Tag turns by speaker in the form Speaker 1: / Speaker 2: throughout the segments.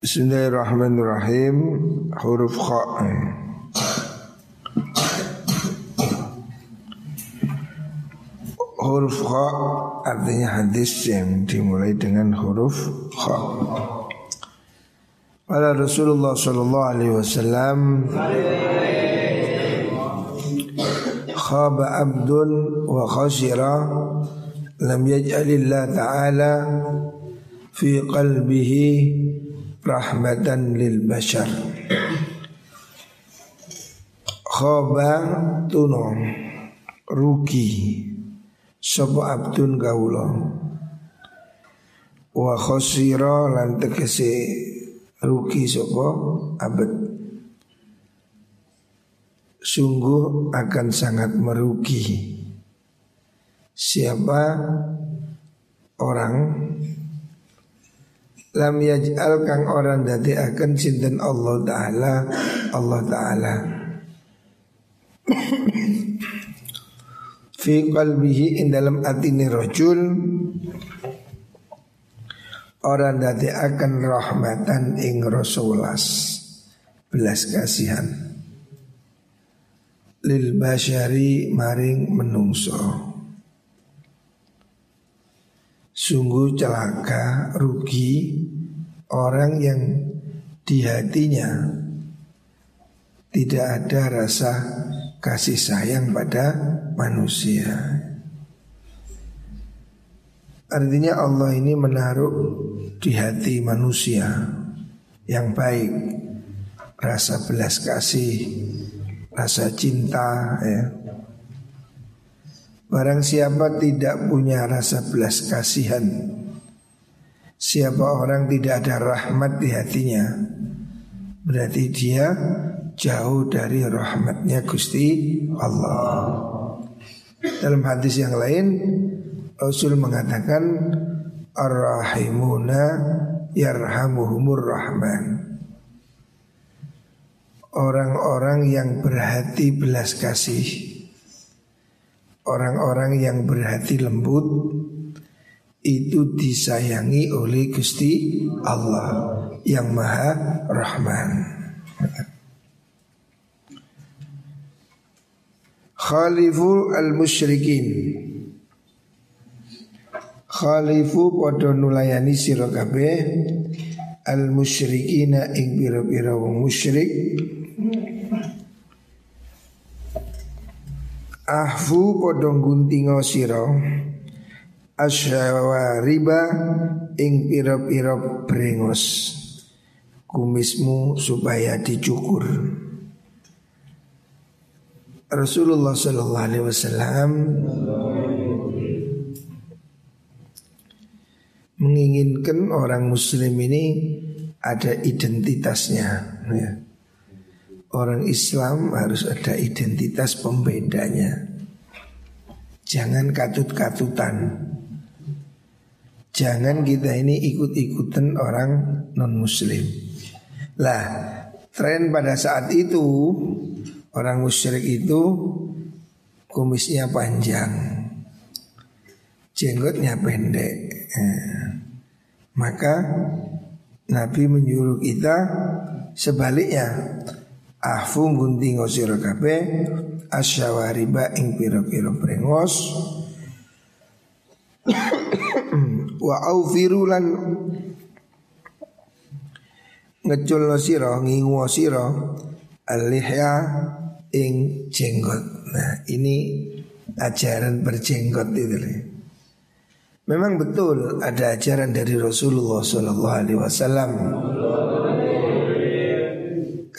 Speaker 1: Bismillahirrahmanirrahim Huruf kha Huruf kha artinya hadis yang dimulai dengan huruf kha Pada Rasulullah sallallahu alaihi wasallam Khaba abdun wa khasira Lam yaj'alillah ta'ala Fi qalbihi rahmatan lil bashar. Khoba tuno rugi. Sapa abdun gaula wa khosira lan tegese rugi sapa abad sungguh akan sangat merugi. Siapa orang lam yaj'al kang orang dadi akan sinten Allah taala? Allah taala. Fi qalbihi in dalam atini rajul orang dadi akan rahmatan ing rasulas belas kasihan. Lil basyari maring menungso Sungguh celaka, rugi orang yang di hatinya tidak ada rasa kasih sayang pada manusia. Artinya Allah ini menaruh di hati manusia yang baik rasa belas kasih, rasa cinta ya. Barang siapa tidak punya rasa belas kasihan Siapa orang tidak ada rahmat di hatinya Berarti dia jauh dari rahmatnya Gusti Allah. Dalam hadis yang lain Rasul mengatakan Ar-Rahimuna yarhamuhumur rahman. Orang-orang yang berhati belas kasih Orang-orang yang berhati lembut itu disayangi oleh Gusti Allah yang Maha Rahman. Khalifu al-musyrikin Khalifu podo nulayani sira al-musyrikina ing wong musyrik ahfu podong guntingo siro riba ing piro-piro brengos kumismu supaya dicukur Rasulullah Sallallahu Alaihi Wasallam menginginkan orang Muslim ini ada identitasnya. Ya. Orang Islam harus ada identitas pembedanya. Jangan katut-katutan. Jangan kita ini ikut-ikutan orang non-muslim. Lah tren pada saat itu Orang musyrik itu Kumisnya panjang Jenggotnya pendek. Eh, Maka Nabi menyuruh kita Sebaliknya ahfu gunting sira kabeh asyawariba ing pira-pira brengos wa aufiru lan ngecul sira ngingu alihya ing jenggot. Nah, ini ajaran berjenggot itu Memang betul ada ajaran dari Rasulullah Sallallahu Alaihi Wasallam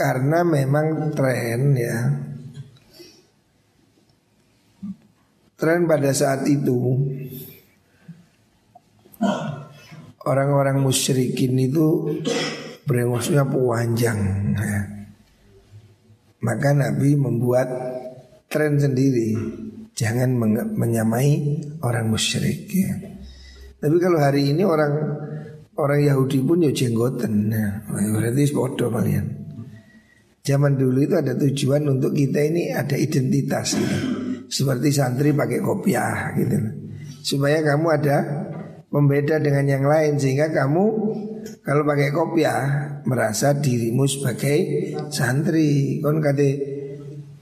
Speaker 1: karena memang tren ya Tren pada saat itu Orang-orang musyrikin itu Brengosnya panjang ya. Maka Nabi membuat tren sendiri Jangan menyamai orang musyrik ya. Tapi kalau hari ini orang Orang Yahudi pun ya jenggotan nah, Berarti bodoh kalian Zaman dulu itu ada tujuan untuk kita ini ada identitas gitu. Seperti santri pakai kopiah gitu Supaya kamu ada pembeda dengan yang lain Sehingga kamu kalau pakai kopiah merasa dirimu sebagai santri. Kon kate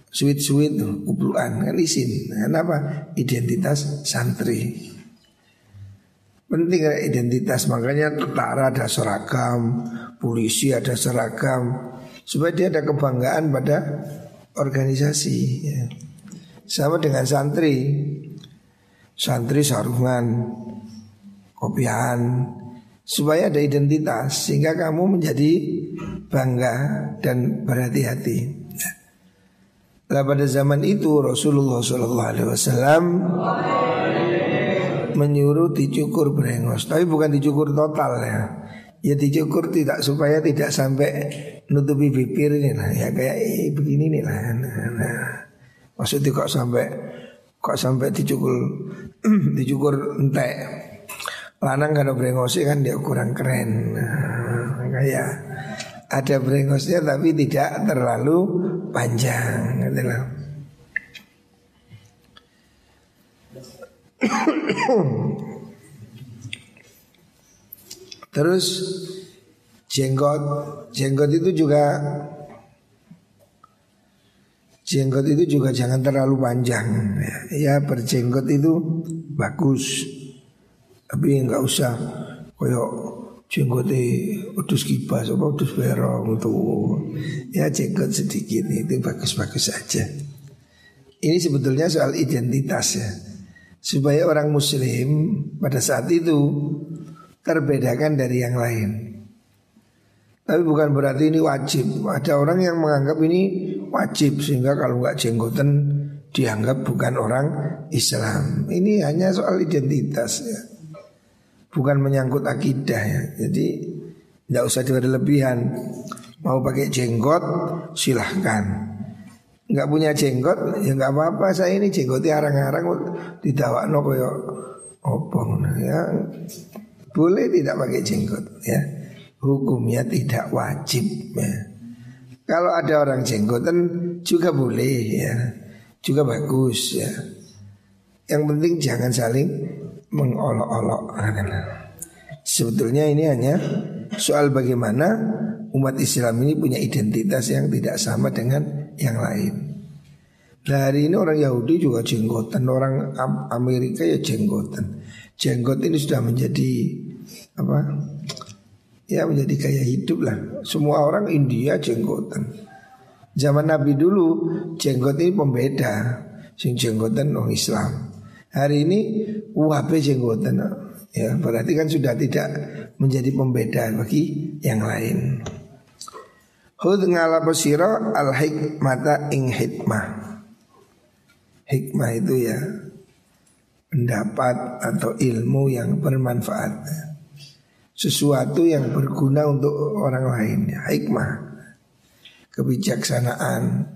Speaker 1: sweet-sweet kupluan kan isin. Kenapa? Identitas santri. Penting identitas makanya tentara ada seragam, polisi ada seragam supaya dia ada kebanggaan pada organisasi. Ya. Sama dengan santri, santri sarungan, kopian, supaya ada identitas sehingga kamu menjadi bangga dan berhati-hati. Lah pada zaman itu Rasulullah SAW menyuruh dicukur brengos, tapi bukan dicukur total ya. Ya dicukur tidak supaya tidak sampai nutupi bibir ini lah ya kayak eh, begini nih lah. Nah, nah. Maksudnya kok sampai kok sampai dicukur dicukur entek Lanang kalau brengosnya kan dia kurang keren nah, Kayak ada brengosnya tapi tidak terlalu panjang gitu loh. Terus jenggot, jenggot itu juga jenggot itu juga jangan terlalu panjang. Ya berjenggot itu bagus. Tapi nggak usah koyok jenggote udus kibas apa udus berong itu ya jenggot sedikit itu bagus-bagus saja. Ini sebetulnya soal identitas ya. Supaya orang muslim pada saat itu terbedakan dari yang lain. Tapi bukan berarti ini wajib. Ada orang yang menganggap ini wajib sehingga kalau nggak jenggotan dianggap bukan orang Islam. Ini hanya soal identitas ya bukan menyangkut akidah ya. Jadi tidak usah berlebihan. Mau pakai jenggot silahkan. Nggak punya jenggot ya nggak apa-apa. Saya ini jenggotnya arang-arang tidak no koyo opong ya. Boleh tidak pakai jenggot ya. Hukumnya tidak wajib ya. Kalau ada orang jenggotan juga boleh ya. Juga bagus ya. Yang penting jangan saling mengolok-olok. Sebetulnya ini hanya soal bagaimana umat Islam ini punya identitas yang tidak sama dengan yang lain. Nah, hari ini orang Yahudi juga jenggotan, orang Amerika ya jenggotan. Jenggot ini sudah menjadi apa? Ya menjadi gaya hidup lah. Semua orang India jenggotan. Zaman Nabi dulu jenggot ini pembeda. Sing jenggotan orang Islam. Hari ini UHP jenggotan ya berarti kan sudah tidak menjadi pembeda bagi yang lain. Hud ngalapa al hikmata ing hikmah. Hikmah itu ya pendapat atau ilmu yang bermanfaat. Sesuatu yang berguna untuk orang lain ya. Hikmah. Kebijaksanaan.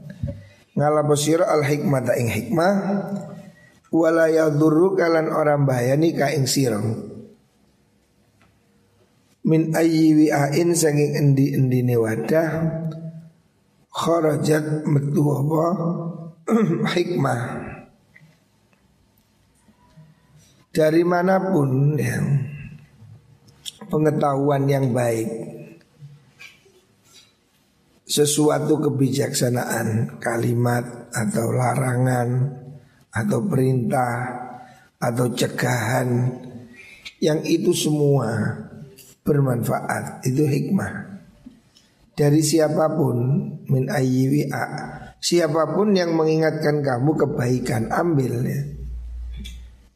Speaker 1: Ngalapa siro al hikmata ing hikmah wala yadurru kalan orang bayani ka ing sira min ayyi wi'ain saking endi-endine wadah kharajat metu apa hikmah dari mana pun yang pengetahuan yang baik sesuatu kebijaksanaan kalimat atau larangan atau perintah atau cegahan yang itu semua bermanfaat itu hikmah dari siapa pun min siapa pun yang mengingatkan kamu kebaikan ambil ya.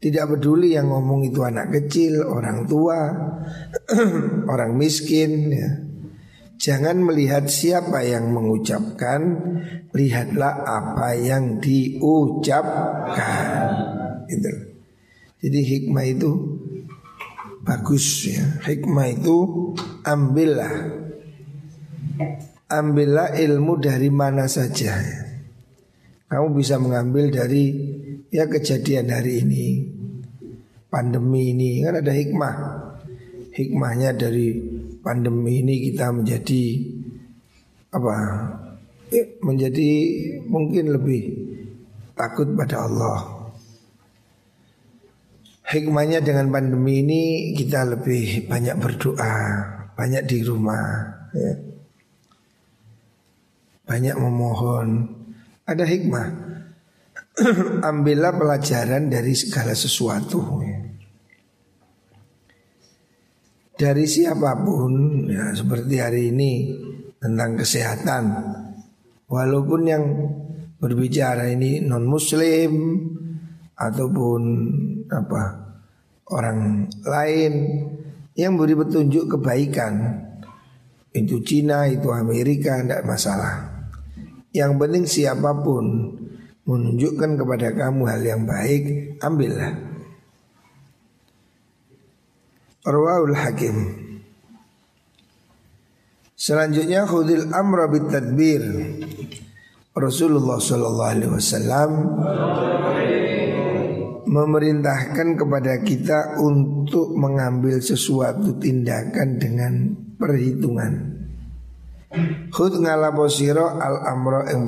Speaker 1: Tidak peduli yang ngomong itu anak kecil, orang tua, orang miskin ya. Jangan melihat siapa yang mengucapkan, lihatlah apa yang diucapkan. Itu. Jadi hikmah itu bagus ya. Hikmah itu ambillah ambillah ilmu dari mana saja. Kamu bisa mengambil dari ya kejadian hari ini, pandemi ini kan ada hikmah. Hikmahnya dari pandemi ini kita menjadi apa? Eh, menjadi mungkin lebih takut pada Allah. Hikmahnya dengan pandemi ini kita lebih banyak berdoa, banyak di rumah. ya. Banyak memohon Ada hikmah Ambillah pelajaran dari segala sesuatu. Dari siapa pun ya Seperti hari ini Tentang kesehatan. Walaupun yang berbicara ini non muslim ataupun apa orang lain yang beri petunjuk kebaikan. Itu Cina itu Amerika tidak masalah. Yang penting siapa pun menunjukkan kepada kamu hal yang baik ambillah. Rawahul Hakim. Selanjutnya khudil amra bit tadbir Rasulullah Shallallahu Alaihi Wasallam memerintahkan kepada kita untuk mengambil sesuatu tindakan dengan perhitungan. Khud ngalaposiro al amro yang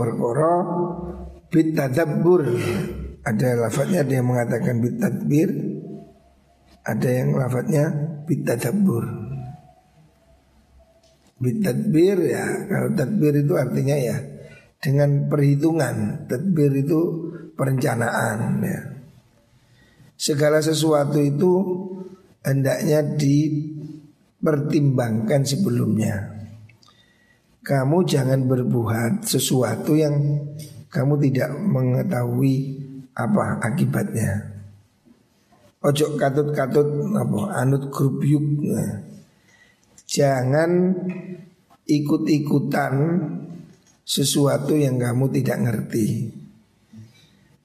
Speaker 1: bitadabbur. Ada lafadznya ada yang mengatakan bitadbir, ada yang lafadznya bitadabbur. Bitadbir ya kalau tadbir itu artinya ya dengan perhitungan. Tadbir itu perencanaan ya. Segala sesuatu itu hendaknya dipertimbangkan sebelumnya. Kamu jangan berbuat sesuatu yang kamu tidak mengetahui apa akibatnya. Ojo katut-katut apa anut grup yuk. Jangan ikut-ikutan sesuatu yang kamu tidak ngerti.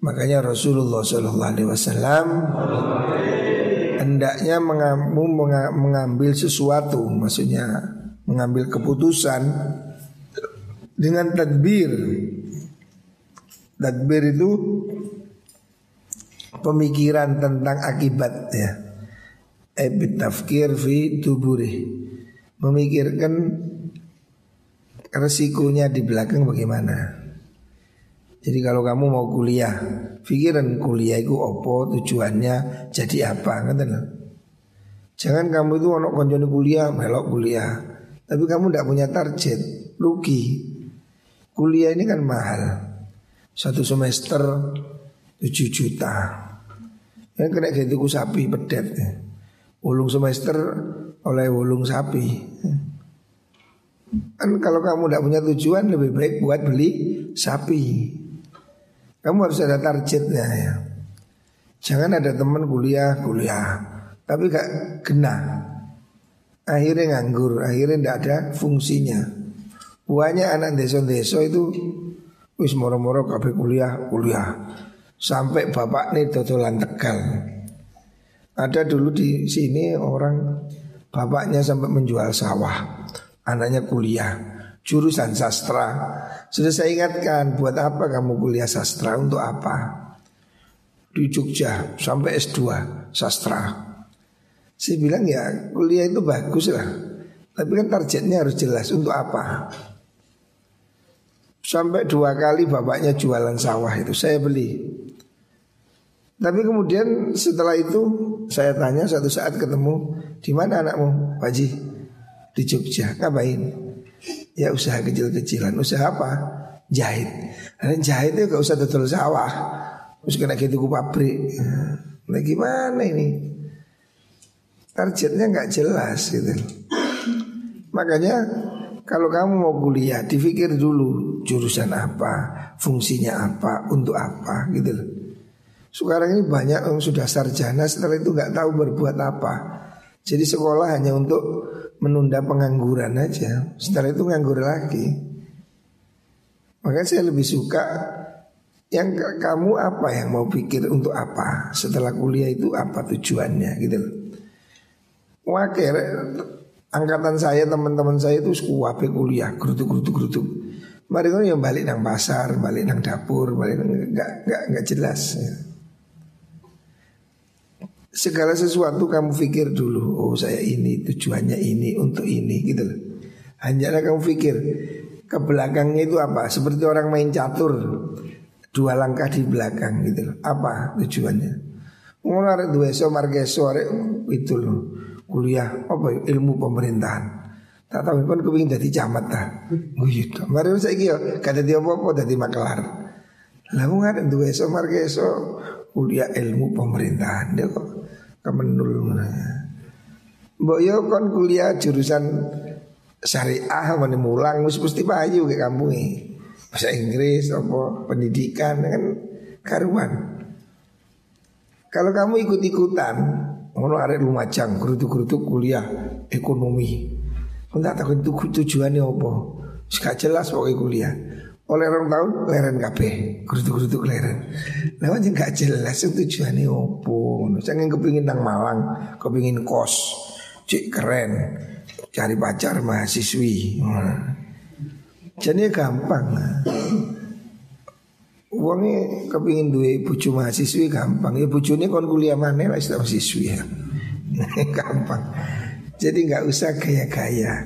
Speaker 1: Makanya Rasulullah Shallallahu Alaihi Wasallam hendaknya mengambil sesuatu, maksudnya mengambil keputusan dengan tadbir. Tadbir itu pemikiran tentang akibat ya. Ebit tafkir fi tuburi Memikirkan resikonya di belakang bagaimana. Jadi kalau kamu mau kuliah, pikiran kuliah itu opo tujuannya jadi apa kan Jangan kamu itu anak konjoni kuliah, melok kuliah. Tapi kamu tidak punya target, rugi. Kuliah ini kan mahal. Satu semester 7 juta. Yang kena gitu sapi pedet. Ulung semester oleh ulung sapi. Kan kalau kamu tidak punya tujuan lebih baik buat beli sapi. Kamu harus ada targetnya ya. Jangan ada teman kuliah kuliah tapi gak kena. Akhirnya nganggur, akhirnya tidak ada fungsinya. Banyak anak desa-desa itu wis moro-moro kabeh kuliah kuliah sampai bapak nih totolan tegal. Ada dulu di sini orang bapaknya sampai menjual sawah anaknya kuliah jurusan sastra. Sudah saya ingatkan buat apa kamu kuliah sastra untuk apa? Di Jogja sampai S2 sastra. Saya bilang ya kuliah itu bagus lah. Tapi kan targetnya harus jelas untuk apa. Sampai dua kali bapaknya jualan sawah itu saya beli. Tapi kemudian setelah itu saya tanya satu saat ketemu di mana anakmu, Pak Ji? di Jogja ngapain? Ya usaha kecil-kecilan. Usaha apa? Jahit. Dan jahit itu gak usah tutul sawah. Terus kena gitu ke pabrik. Nah gimana ini? Targetnya nggak jelas gitu. Makanya kalau kamu mau kuliah, dipikir dulu jurusan apa, fungsinya apa, untuk apa gitu loh. Sekarang ini banyak yang sudah sarjana setelah itu nggak tahu berbuat apa. Jadi sekolah hanya untuk menunda pengangguran aja. Setelah itu nganggur lagi. Makanya saya lebih suka yang kamu apa yang mau pikir untuk apa setelah kuliah itu apa tujuannya gitu loh. Wakil angkatan saya teman-teman saya itu kuape kuliah gerutuk gerutuk gerutuk. Mari kan yang balik nang pasar, balik nang dapur, balik nggak nggak nggak jelas. Ya. Segala sesuatu kamu pikir dulu Oh saya ini tujuannya ini untuk ini gitu loh Hanyalah kamu pikir Ke belakangnya itu apa Seperti orang main catur Dua langkah di belakang gitu loh Apa tujuannya Ngono arek duwe so arek itu loh kuliah apa ilmu pemerintahan. Tak tahu pun kepingin jadi camat ta. Guyut. Mari saya yo kada dia apa-apa dadi makelar. Lah wong arep duwe iso marke iso kuliah ilmu pemerintahan dia kok kemenul. Mbok yo kon kuliah jurusan syariah mana mulang mesti mesti payu ke kampungnya. Bahasa Inggris apa pendidikan kan karuan. Kalau kamu ikut-ikutan, ngono arek lumajang, kerutuk-kerutuk kuliah ekonomi. Enggak tahu itu tujuannya apa. Gak jelas pokoknya kuliah. Oleh orang tahun leren kabeh, kerutuk-kerutuk leren. Lah aja gak jelas tujuannya apa. Saya kepingin nang Malang, kepingin kos, cik keren, cari pacar mahasiswi. Jadi gampang. Uangnya kepingin duit bucu mahasiswi gampang. Ya bucunya kon kuliah mana lah mahasiswi ya. gampang. Jadi nggak usah gaya-gaya.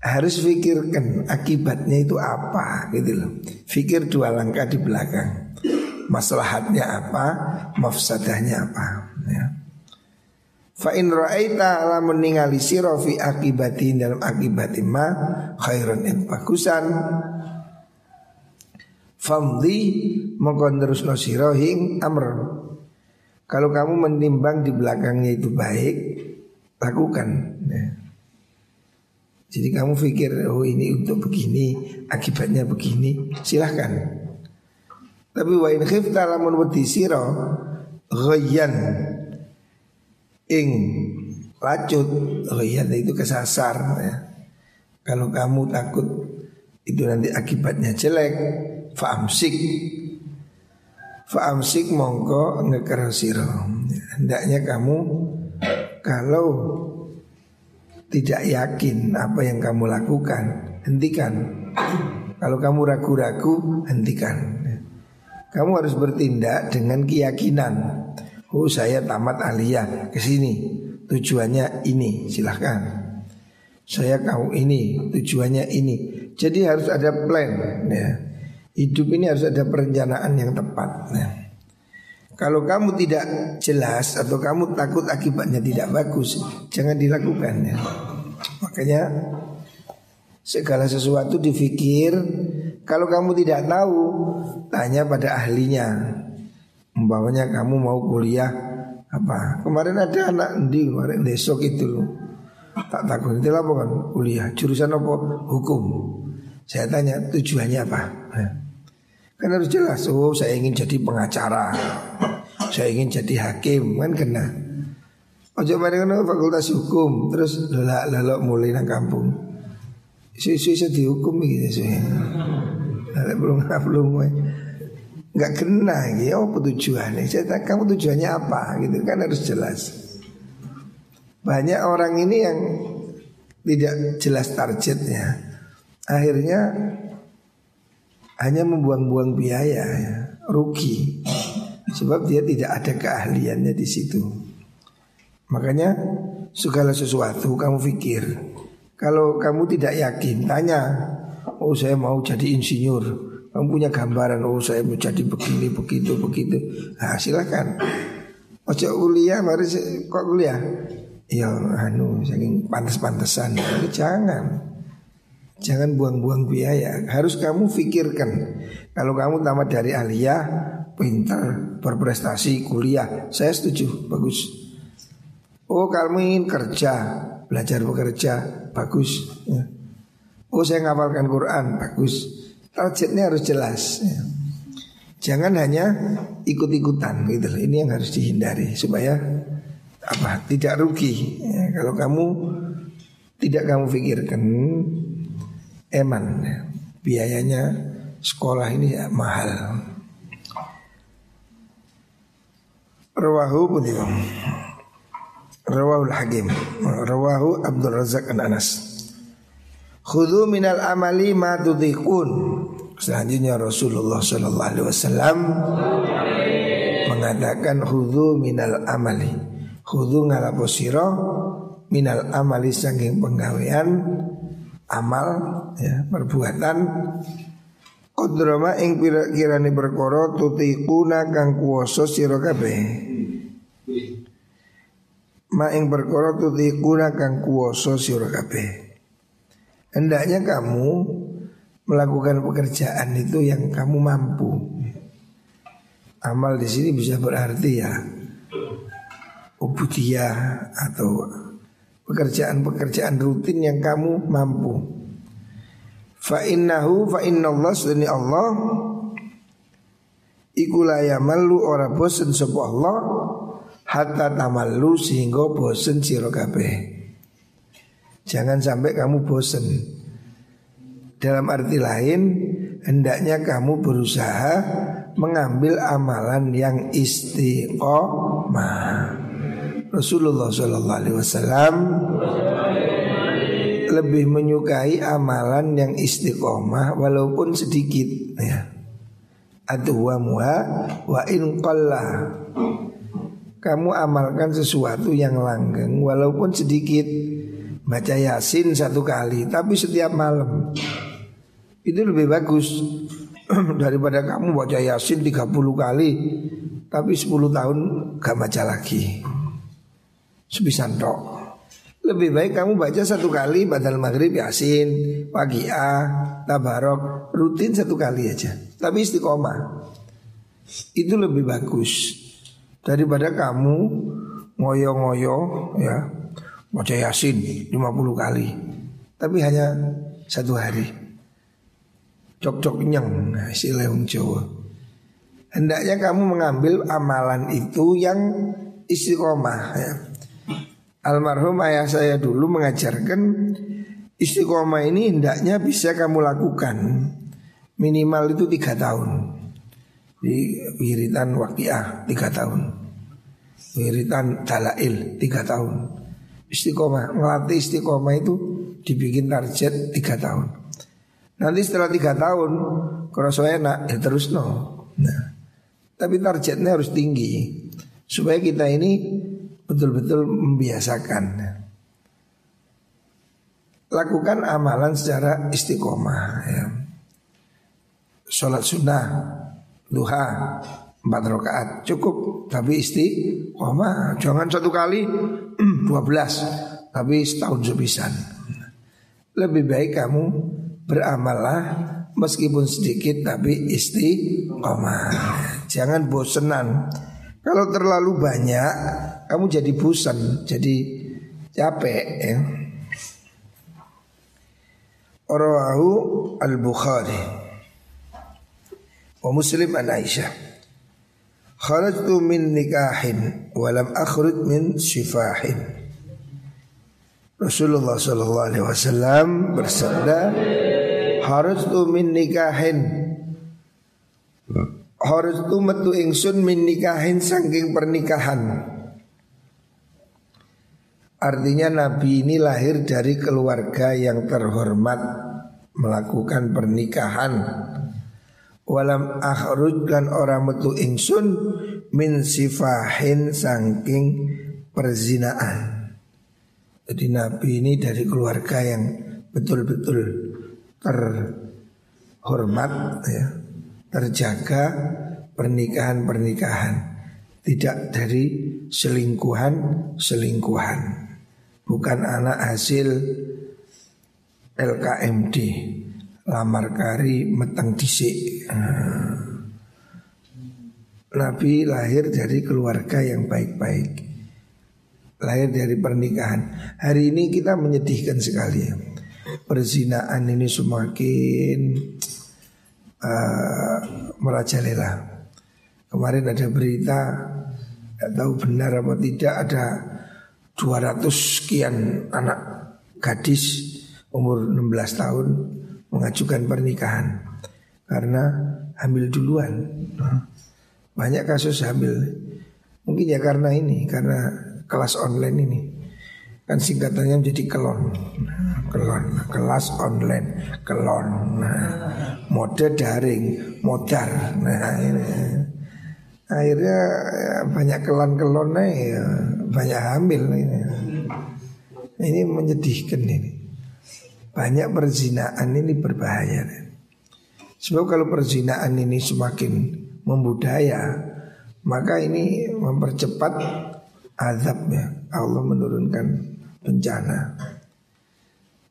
Speaker 1: Harus pikirkan akibatnya itu apa gitu loh. Fikir dua langkah di belakang. Maslahatnya apa, mafsadahnya apa. Ya. Fa in ra'aita ala meningali sira fi akibatin dalam akibat ma khairan yang bagusan famdi mongko terusno sira amr kalau kamu menimbang di belakangnya itu baik lakukan ya. jadi kamu pikir oh ini untuk begini akibatnya begini silahkan tapi wa in khifta lamun wedi sira ghayyan ing lacut iya itu kesasar ya. Kalau kamu takut itu nanti akibatnya jelek Faamsik Faamsik mongko ngekerasiro Hendaknya kamu Kalau Tidak yakin apa yang kamu lakukan Hentikan Kalau kamu ragu-ragu Hentikan Kamu harus bertindak dengan keyakinan Oh saya tamat aliyah ke sini tujuannya ini silahkan. Saya kau ini tujuannya ini. Jadi harus ada plan ya. Hidup ini harus ada perencanaan yang tepat. Ya. Kalau kamu tidak jelas atau kamu takut akibatnya tidak bagus, jangan dilakukan ya. Makanya segala sesuatu dipikir kalau kamu tidak tahu tanya pada ahlinya Umpamanya kamu mau kuliah apa? Kemarin ada anak di kemarin besok itu loh. Tak takut apa kan kuliah jurusan apa hukum. Saya tanya tujuannya apa? Ya. Kan harus jelas. Oh saya ingin jadi pengacara. Saya ingin jadi hakim kan kena. Ojo mari kan fakultas hukum terus lelak lelak mulai nang kampung. Isu-isu dihukum gitu sih. Belum belum nggak kena gitu apa tujuannya saya tanya kamu tujuannya apa gitu kan harus jelas banyak orang ini yang tidak jelas targetnya akhirnya hanya membuang-buang biaya ya, rugi sebab dia tidak ada keahliannya di situ makanya segala sesuatu kamu pikir kalau kamu tidak yakin tanya oh saya mau jadi insinyur kamu punya gambaran oh saya mau jadi begini begitu begitu. Nah silakan. Ojo kuliah mari kok kuliah. Ya anu saking pantas-pantesan. Jangan. Jangan buang-buang biaya. Harus kamu pikirkan. Kalau kamu tamat dari aliyah, pintar, berprestasi, kuliah, saya setuju, bagus. Oh kamu ingin kerja, belajar bekerja, bagus. Ya. Oh saya ngapalkan Quran, bagus. Targetnya harus jelas ya. Jangan hanya ikut-ikutan gitu Ini yang harus dihindari supaya apa tidak rugi. Ya, kalau kamu tidak kamu pikirkan eman. Ya, biayanya sekolah ini ya, mahal. Rawahu pun Rawahu Hakim. Rawahu Abdul Razak an Anas. Khudu minal amali ma tudikun Selanjutnya Rasulullah Sallallahu Alaihi Wasallam mengatakan khudu minal amali. Khudu ngalapo siro minal amali saking penggawean amal ya perbuatan Kodrama ing kirani perkara tutikuna kang kuwasa sira kabeh. Ma ing perkara tutikuna kang kuwasa sira kabeh. Hendaknya kamu melakukan pekerjaan itu yang kamu mampu. Amal di sini bisa berarti ya ubudiyah atau pekerjaan-pekerjaan rutin yang kamu mampu. Fa innahu fa Allah sunni Allah iku la yamallu ora bosen sapa Allah hatta tamallu sehingga bosen sira kabeh. Jangan sampai kamu bosen. Dalam arti lain, hendaknya kamu berusaha mengambil amalan yang istiqomah. Rasulullah Shallallahu Alaihi Wasallam lebih menyukai amalan yang istiqomah walaupun sedikit ya. Aduwa muha wa in Kamu amalkan sesuatu yang langgeng walaupun sedikit. Baca yasin satu kali tapi setiap malam. Itu lebih bagus. Daripada kamu baca yasin 30 kali Tapi 10 tahun gak baca lagi Sebisan tok lebih baik kamu baca satu kali badal maghrib yasin, pagi a, tabarok, rutin satu kali aja. Tapi istiqomah. Itu lebih bagus daripada kamu ngoyo-ngoyo ya baca yasin 50 kali. Tapi hanya satu hari. Cok-cok nyeng nah, istilah Jawa. Hendaknya kamu mengambil amalan itu yang istiqomah ya. Almarhum ayah saya dulu mengajarkan istiqomah ini hendaknya bisa kamu lakukan minimal itu tiga tahun. Di wiritan wakiah tiga tahun. Wiritan dalail tiga tahun. Istiqomah ngelatih istiqomah itu dibikin target tiga tahun. Nanti setelah tiga tahun kalau saya enak ya terus no nah tapi targetnya harus tinggi. Supaya kita ini betul-betul membiasakan. Lakukan amalan secara istiqomah ya. Sholat sunnah duha empat rakaat cukup tapi istiqomah jangan satu kali dua belas tapi setahun sebisan lebih baik kamu beramallah meskipun sedikit tapi istiqomah jangan bosenan kalau terlalu banyak kamu jadi bosan, jadi capek ya. Rawahu al-Bukhari wa Muslim an Aisyah. Kharajtu min nikahin wa lam akhruj min shifahin. Rasulullah sallallahu alaihi wasallam bersabda, "Kharajtu min nikahin." Harus tu metu ingsun min nikahin saking pernikahan. Artinya Nabi ini lahir dari keluarga yang terhormat melakukan pernikahan. Walam akhruj kan orang metu ingsun min sifahin saking perzinaan. Jadi Nabi ini dari keluarga yang betul-betul terhormat ya terjaga pernikahan-pernikahan tidak dari selingkuhan-selingkuhan bukan anak hasil LKMD lamar kari meteng disik Nabi lahir dari keluarga yang baik-baik. Lahir dari pernikahan. Hari ini kita menyedihkan sekali ya. Perzinaan ini semakin uh, merajalela. Kemarin ada berita tidak tahu benar apa tidak ada 200 sekian anak gadis umur 16 tahun mengajukan pernikahan karena hamil duluan. Banyak kasus hamil. Mungkin ya karena ini, karena kelas online ini. Kan singkatannya menjadi kelon Kelon Kelas online Kelon nah, Mode daring Modar Nah ini Akhirnya ya, banyak kelon-kelon ya, Banyak hamil ini Ini menyedihkan ini Banyak perzinaan ini berbahaya Sebab kalau perzinaan ini semakin membudaya Maka ini mempercepat azabnya Allah menurunkan bencana.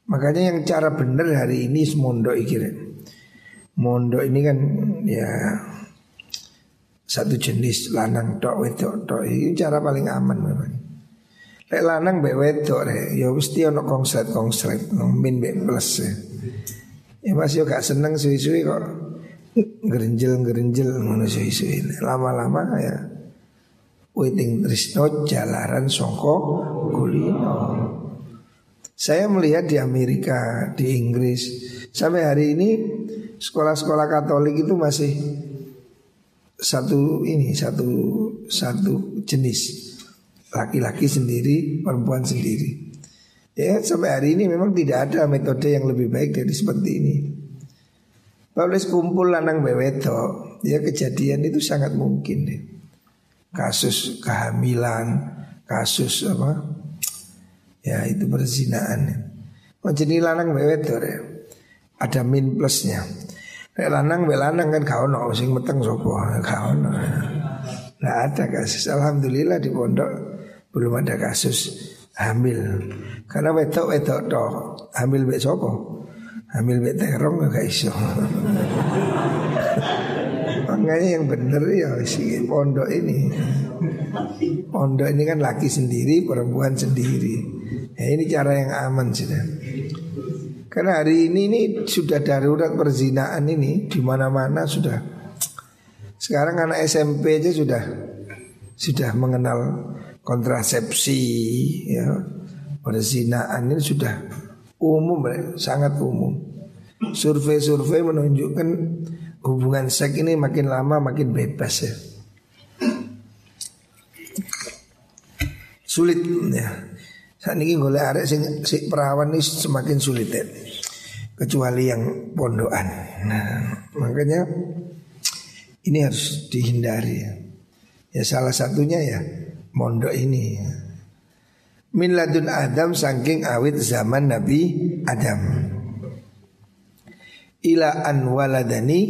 Speaker 1: Makanya yang cara benar hari ini mondok iki. Mondok ini kan ya satu jenis lanang tok wedok tok ini cara paling aman memang. Lek lanang mbek wedok rek ya mesti ono konslet konslet min mbek plus ya. Ya masih gak seneng suwi-suwi kok gerenjel-gerenjel ngono suwi-suwi. Lama-lama ya waiting trisno jalaran songko kulino. Saya melihat di Amerika, di Inggris sampai hari ini sekolah-sekolah Katolik itu masih satu ini satu satu jenis laki-laki sendiri, perempuan sendiri. Ya sampai hari ini memang tidak ada metode yang lebih baik dari seperti ini. Kalau kumpul lanang beweto, ya kejadian itu sangat mungkin deh. Kasus kehamilan, kasus apa? Ya itu perzinaan. Oh jadi lanang beweto deh. Ada min plusnya. Nek lanang be lanang kan kau ono sing meteng sopo kau ono. Nah ada kasus. Alhamdulillah di pondok belum ada kasus hamil. Karena wedok wedok toh hamil be sopo hamil be terong gak iso. Makanya yang bener ya si pondok ini. Pondok ini kan laki sendiri perempuan sendiri. Ya ini cara yang aman sudah karena hari ini ini sudah darurat perzinaan ini di mana-mana sudah. Sekarang anak SMP aja sudah sudah mengenal kontrasepsi ya. Perzinaan ini sudah umum sangat umum. Survei-survei menunjukkan hubungan seks ini makin lama makin bebas ya. Sulit ya. Saat ini golek arek sing si perawan ini semakin sulit ya. Kecuali yang pondokan. Nah, makanya ini harus dihindari ya. Ya salah satunya ya mondok ini. Min ladun Adam saking awit zaman Nabi Adam. Ila an waladani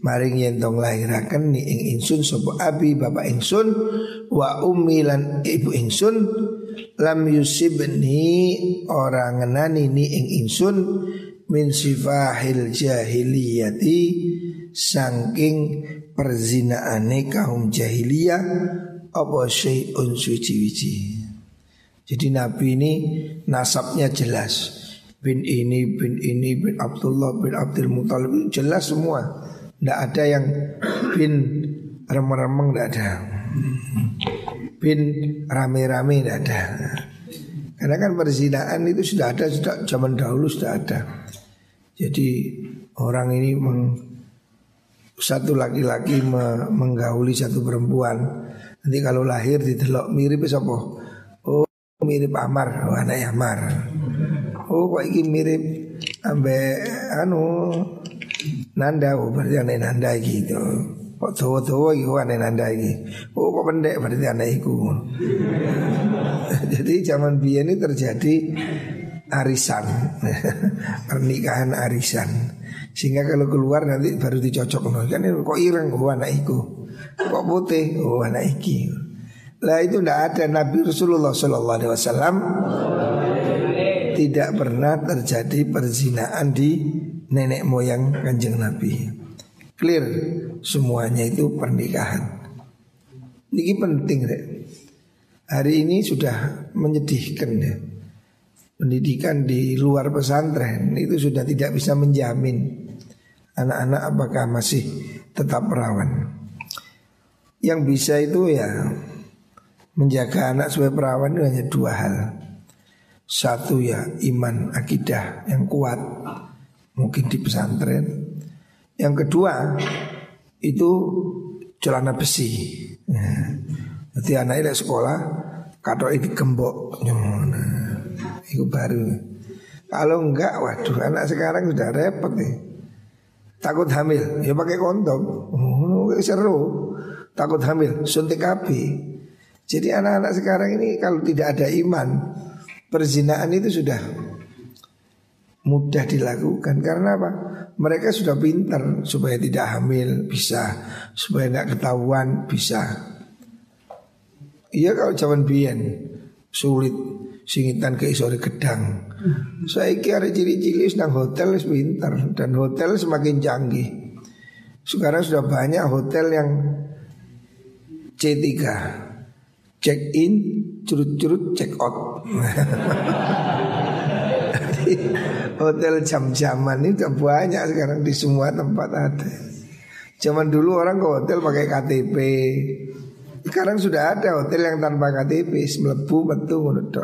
Speaker 1: maring yen tong lahiraken ni ing insun sapa abi bapak ingsun wa ummi lan ibu ingsun lam yusibni orang ngenani ni ing insun min sifahil jahiliyati saking perzinaane kaum jahiliyah apa syai'un suci-wici. Jadi Nabi ini nasabnya jelas. Bin ini, bin ini, bin Abdullah, bin Abdul Muthalib jelas semua. Tidak ada yang bin remeng-remeng tidak ada bin rame-rame tidak ada. Karena kan perzinaan itu sudah ada sudah zaman dahulu sudah ada. Jadi orang ini meng, satu laki-laki me, menggauli satu perempuan. Nanti kalau lahir didelok mirip apa? Oh mirip Amar, oh, anak Amar. Oh kok ini mirip ambe anu Nanda, oh berarti anak Nanda gitu. Kok tua-tua iku aneh nanda iki. Oh kok pendek berarti aneh iku. Jadi zaman biyen ini terjadi arisan. Pernikahan arisan. Sehingga kalau keluar nanti baru dicocok kan kok ireng oh anak iku. Kok putih oh anak iki. Lah itu tidak ada Nabi Rasulullah Sallallahu Alaihi Wasallam tidak pernah terjadi perzinaan di nenek moyang kanjeng Nabi. Clear semuanya itu pernikahan. Ini penting deh. Hari ini sudah menyedihkan ya. Pendidikan di luar pesantren itu sudah tidak bisa menjamin anak-anak apakah masih tetap perawan. Yang bisa itu ya menjaga anak sebagai perawan itu hanya dua hal. Satu ya iman akidah yang kuat mungkin di pesantren yang kedua itu celana besi. Jadi anaknya dari sekolah kado ini gembok. Nah, itu baru. Kalau enggak, waduh anak sekarang sudah repot nih. Takut hamil, ya pakai kondom. Oh, seru. Takut hamil, suntik api. Jadi anak-anak sekarang ini kalau tidak ada iman, perzinaan itu sudah mudah dilakukan karena apa? Mereka sudah pintar supaya tidak hamil bisa, supaya tidak ketahuan bisa. Iya kalau zaman biyen sulit singitan ke isore gedang. Saya kira ciri-ciri sedang hotel pintar dan hotel semakin canggih. Sekarang sudah banyak hotel yang C3 Check in, curut-curut, check out Hotel jam-jaman udah banyak sekarang di semua tempat ada. Zaman dulu orang ke hotel pakai KTP sekarang sudah ada hotel yang tanpa KTP, melebu betul menurut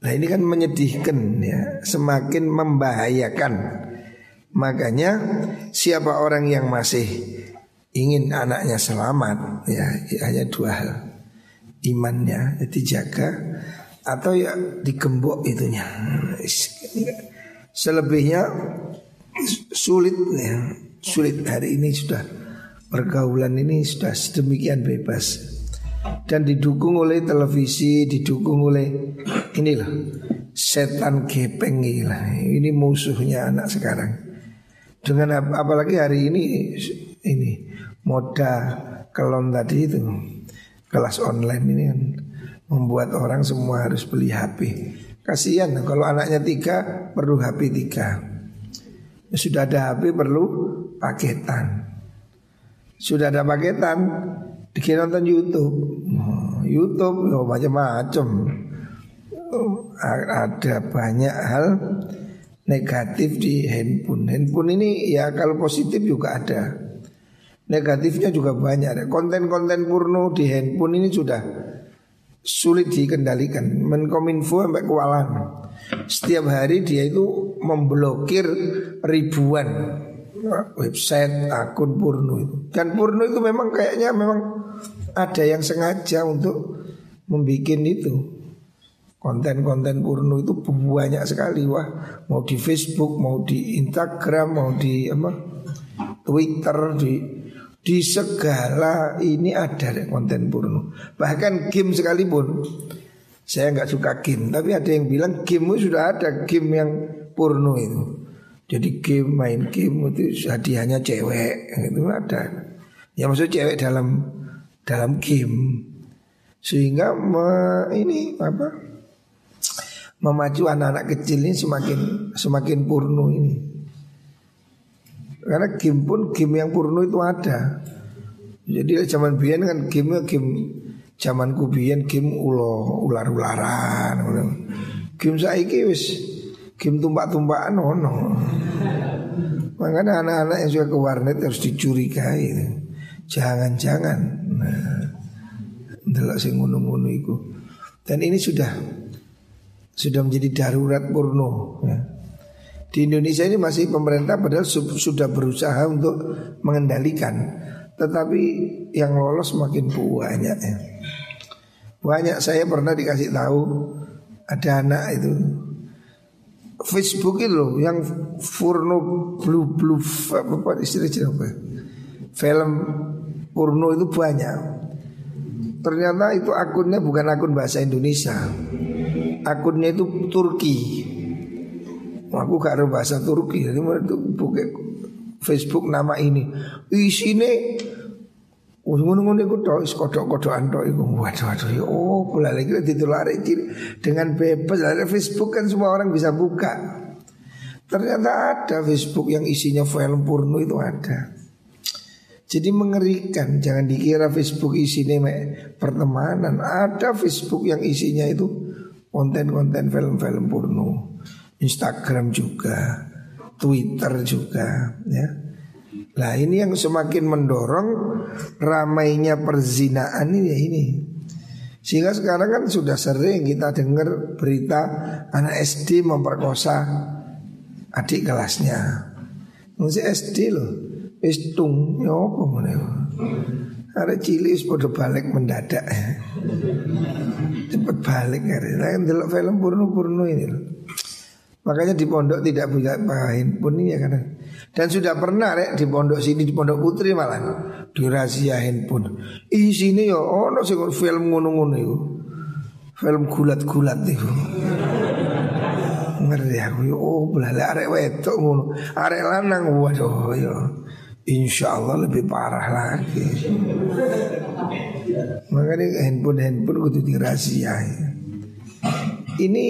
Speaker 1: Nah ini kan menyedihkan ya, semakin membahayakan. Makanya siapa orang yang masih ingin anaknya selamat ya hanya dua hal. Imannya ya, dijaga atau ya digembok itunya. Selebihnya sulit ya sulit. Hari ini sudah pergaulan ini sudah sedemikian bebas. Dan didukung oleh televisi, didukung oleh inilah setan gepeng lah. Ini musuhnya anak sekarang. Dengan ap apalagi hari ini ini moda kelon tadi itu kelas online ini kan membuat orang semua harus beli HP. Kasihan kalau anaknya tiga perlu HP tiga. Sudah ada HP perlu paketan. Sudah ada paketan Dikira nonton Youtube oh, Youtube oh, macam-macam oh, Ada banyak hal negatif di handphone Handphone ini ya kalau positif juga ada Negatifnya juga banyak Konten-konten porno di handphone ini sudah sulit dikendalikan Menkominfo sampai kewalahan Setiap hari dia itu memblokir ribuan website akun porno itu. Dan porno itu memang kayaknya memang ada yang sengaja untuk membuat itu. Konten-konten porno itu banyak sekali wah mau di Facebook, mau di Instagram, mau di apa Twitter, di di segala ini ada konten porno. Bahkan game sekalipun saya nggak suka game, tapi ada yang bilang game sudah ada game yang porno itu. Jadi game main game itu hadiahnya cewek itu ada. Ya maksud cewek dalam dalam game sehingga me, ini apa memacu anak-anak kecil ini semakin semakin purno ini. Karena game pun game yang purno itu ada. Jadi zaman biyen kan game game zaman kubian game ulo ular-ularan. Game saiki wis Game tumbak-tumbakan oh no. Makanya anak-anak yang suka ke warnet harus dicurigai. Jangan-jangan. Nah, sing ngono-ngono itu. Dan ini sudah sudah menjadi darurat porno. Ya. Di Indonesia ini masih pemerintah padahal sudah berusaha untuk mengendalikan, tetapi yang lolos makin banyak ya. Banyak saya pernah dikasih tahu ada anak itu Facebook itu loh yang Furno Blue Blue apa, istilahnya apa? Film porno itu banyak. Ternyata itu akunnya bukan akun bahasa Indonesia. Akunnya itu Turki. Aku gak ada bahasa Turki. Jadi itu buka Facebook nama ini. Isinya ngono-ngono iku tok is kodok-kodokan tok iku. Waduh waduh oh bola lagi ditulari dengan bebas ada Facebook kan semua orang bisa buka. Ternyata ada Facebook yang isinya film porno itu ada. Jadi mengerikan, jangan dikira Facebook isinya pertemanan. Ada Facebook yang isinya itu konten-konten film-film porno. Instagram juga, Twitter juga, ya. Nah ini yang semakin mendorong ramainya perzinaan ini ya ini. Sehingga sekarang kan sudah sering kita dengar berita anak SD memperkosa adik kelasnya. Masih SD loh. Istung ya apa Ada cilik pada balik mendadak. Cepet balik hari. Nah, delok film porno-porno ini loh. Makanya di pondok tidak punya handphone ini ya karena dan sudah pernah rek di pondok sini di pondok putri malah dirahasia handphone. sini ya oh no sih film ngono-ngono itu. Film gulat-gulat itu. Ngerti aku ya oh belala arek wedok ngono. Arek lanang waduh ya. Insya Allah lebih parah lagi. Makanya handphone-handphone kudu dirahasiai. Ini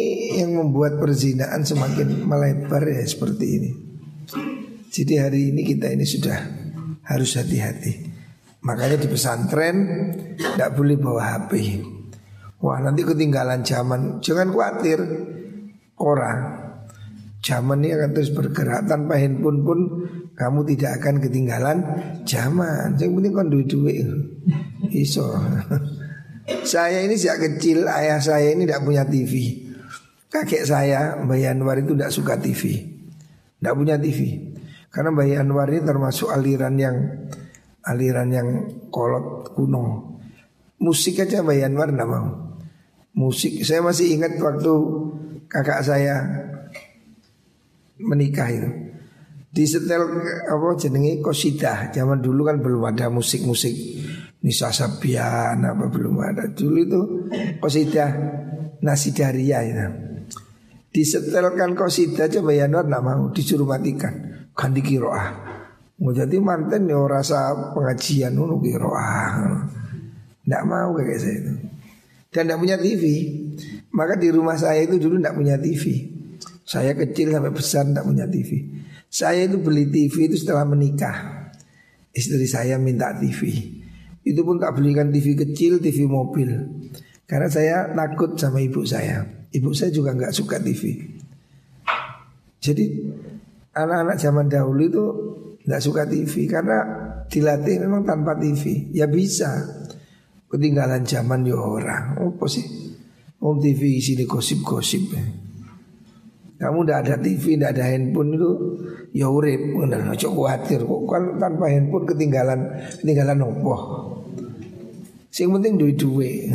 Speaker 1: yang membuat perzinaan semakin melebar ya seperti ini. Jadi hari ini kita ini sudah harus hati-hati. Makanya di pesantren tidak boleh bawa HP. Wah nanti ketinggalan zaman. Jangan khawatir orang. Zaman ini akan terus bergerak tanpa handphone pun kamu tidak akan ketinggalan zaman. Yang penting kan duit duit. Iso. Saya ini sejak kecil ayah saya ini tidak punya TV. Kakek saya Mbak Yanwar itu tidak suka TV. Tidak punya TV. Karena Mbak Yanwar ini termasuk aliran yang aliran yang kolot kuno. Musik aja Mbak Yanwar tidak mau. Musik saya masih ingat waktu kakak saya menikah itu di setel apa jenenge? Kosidah zaman dulu kan belum ada musik-musik. Nisa Sabian apa belum ada. Dulu itu kosidah nasidaria itu disetelkan kosidah coba ya Nur nak mau. Disuruh matikan. Ganti kiroah. Mau jadi manten yo rasa pengajian nunu kiroah. Nggak mau kayak saya itu. Dan tidak punya TV maka di rumah saya itu dulu tidak punya TV saya kecil sampai besar tidak punya TV saya itu beli TV itu setelah menikah. Istri saya minta TV. Itu pun tak belikan TV kecil, TV mobil. Karena saya takut sama ibu saya. Ibu saya juga nggak suka TV. Jadi anak-anak zaman dahulu itu nggak suka TV karena dilatih memang tanpa TV. Ya bisa. Ketinggalan zaman ya orang. Apa sih? Om TV sini gosip-gosip. Kamu udah ada TV, udah ada handphone itu ya urip ngono aja kuatir kok. Kan tanpa handphone ketinggalan ketinggalan opo sing penting duit duit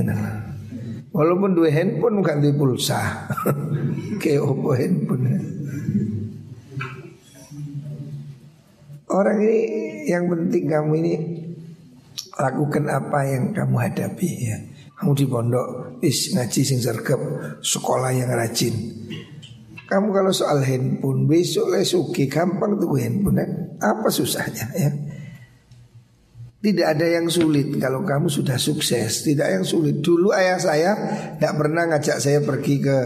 Speaker 1: walaupun duit handphone ganti pulsa. Kayak opo handphone? Orang ini yang penting kamu ini lakukan apa yang kamu hadapi ya. Kamu di pondok is ngaji sing sergap sekolah yang rajin kamu kalau soal handphone besok lesuki gampang tuh handphone ya. Apa susahnya ya? Tidak ada yang sulit kalau kamu sudah sukses. Tidak yang sulit. Dulu ayah saya nggak pernah ngajak saya pergi ke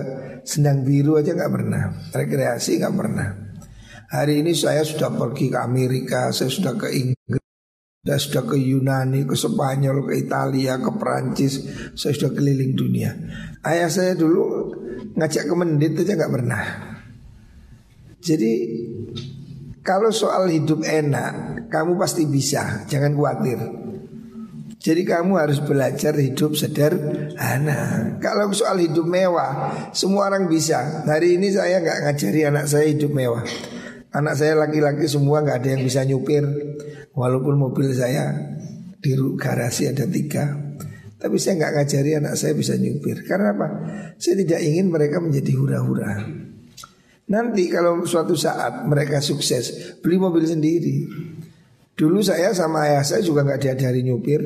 Speaker 1: Sendang Biru aja nggak pernah. Rekreasi nggak pernah. Hari ini saya sudah pergi ke Amerika, saya sudah ke Inggris, saya sudah ke Yunani, ke Spanyol, ke Italia, ke Perancis, saya sudah keliling dunia. Ayah saya dulu ngajak ke mendit aja nggak pernah. Jadi kalau soal hidup enak, kamu pasti bisa, jangan khawatir. Jadi kamu harus belajar hidup sederhana. Kalau soal hidup mewah, semua orang bisa. Hari ini saya nggak ngajari anak saya hidup mewah. Anak saya laki-laki semua nggak ada yang bisa nyupir, walaupun mobil saya di garasi ada tiga. Tapi saya nggak ngajari anak saya bisa nyupir. Karena apa? Saya tidak ingin mereka menjadi hura-hura. Nanti kalau suatu saat mereka sukses beli mobil sendiri. Dulu saya sama ayah saya juga nggak diajari nyupir.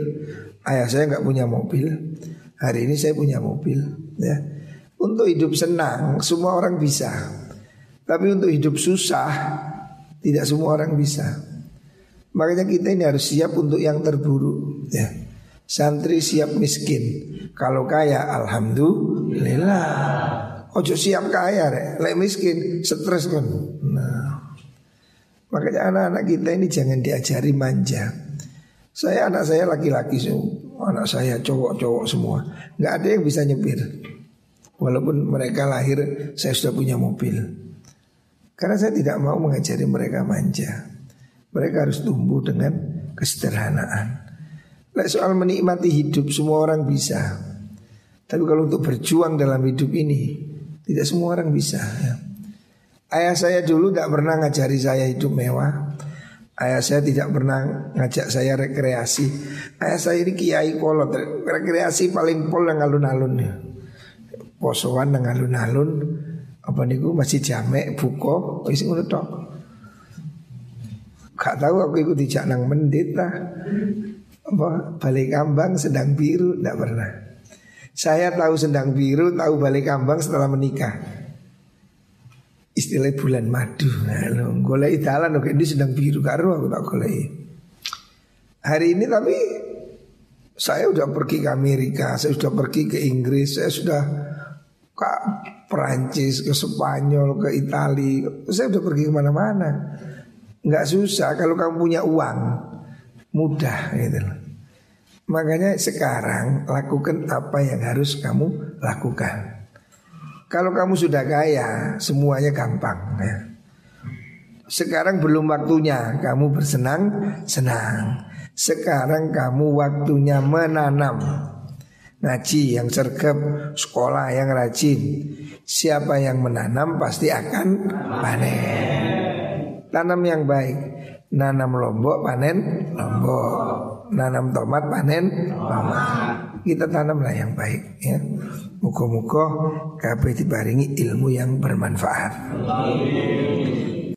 Speaker 1: Ayah saya nggak punya mobil. Hari ini saya punya mobil. Ya. Untuk hidup senang semua orang bisa. Tapi untuk hidup susah tidak semua orang bisa. Makanya kita ini harus siap untuk yang terburuk. Ya. Santri siap miskin. Kalau kaya Alhamdulillah. Ojo siap kaya re. Lek miskin stres kan. Nah. Makanya anak-anak kita ini jangan diajari manja. Saya anak saya laki-laki semua. Anak saya cowok-cowok semua. Nggak ada yang bisa nyepir. Walaupun mereka lahir Saya sudah punya mobil. Karena saya tidak mau mengajari mereka manja Mereka harus tumbuh dengan kesederhanaan Lek soal menikmati hidup semua orang bisa. Tapi kalau untuk berjuang dalam hidup ini tidak semua orang bisa. Ya. Ayah saya dulu tidak pernah ngajari saya hidup mewah. Ayah saya tidak pernah ngajak saya rekreasi. Ayah saya ini kiai kolot. Rekreasi paling pol yang alun-alun ya. Posoan yang alun-alun. Apa niku masih jamek buko wis ngono tok. Gak tahu aku ikut dijak nang mendit lah apa balik kambang sedang biru tidak pernah. Saya tahu sedang biru, tahu balik kambang setelah menikah. istilah bulan madu. Nah, golek dalan oke ini sedang biru karo aku tak golek. Hari ini tapi saya sudah pergi ke Amerika, saya sudah pergi ke Inggris, saya sudah ke Perancis, ke Spanyol, ke Italia, saya sudah pergi ke mana-mana. Nggak susah kalau kamu punya uang, mudah gitu Makanya sekarang lakukan apa yang harus kamu lakukan. Kalau kamu sudah kaya, semuanya gampang ya. Sekarang belum waktunya kamu bersenang senang. Sekarang kamu waktunya menanam. Ngaji yang sergap, sekolah yang rajin. Siapa yang menanam pasti akan panen. Tanam yang baik. Nanam lombok panen lombok nanam tomat panen tomat. Kita tanamlah yang baik ya. Muka-muka kabeh dibaringi ilmu yang bermanfaat.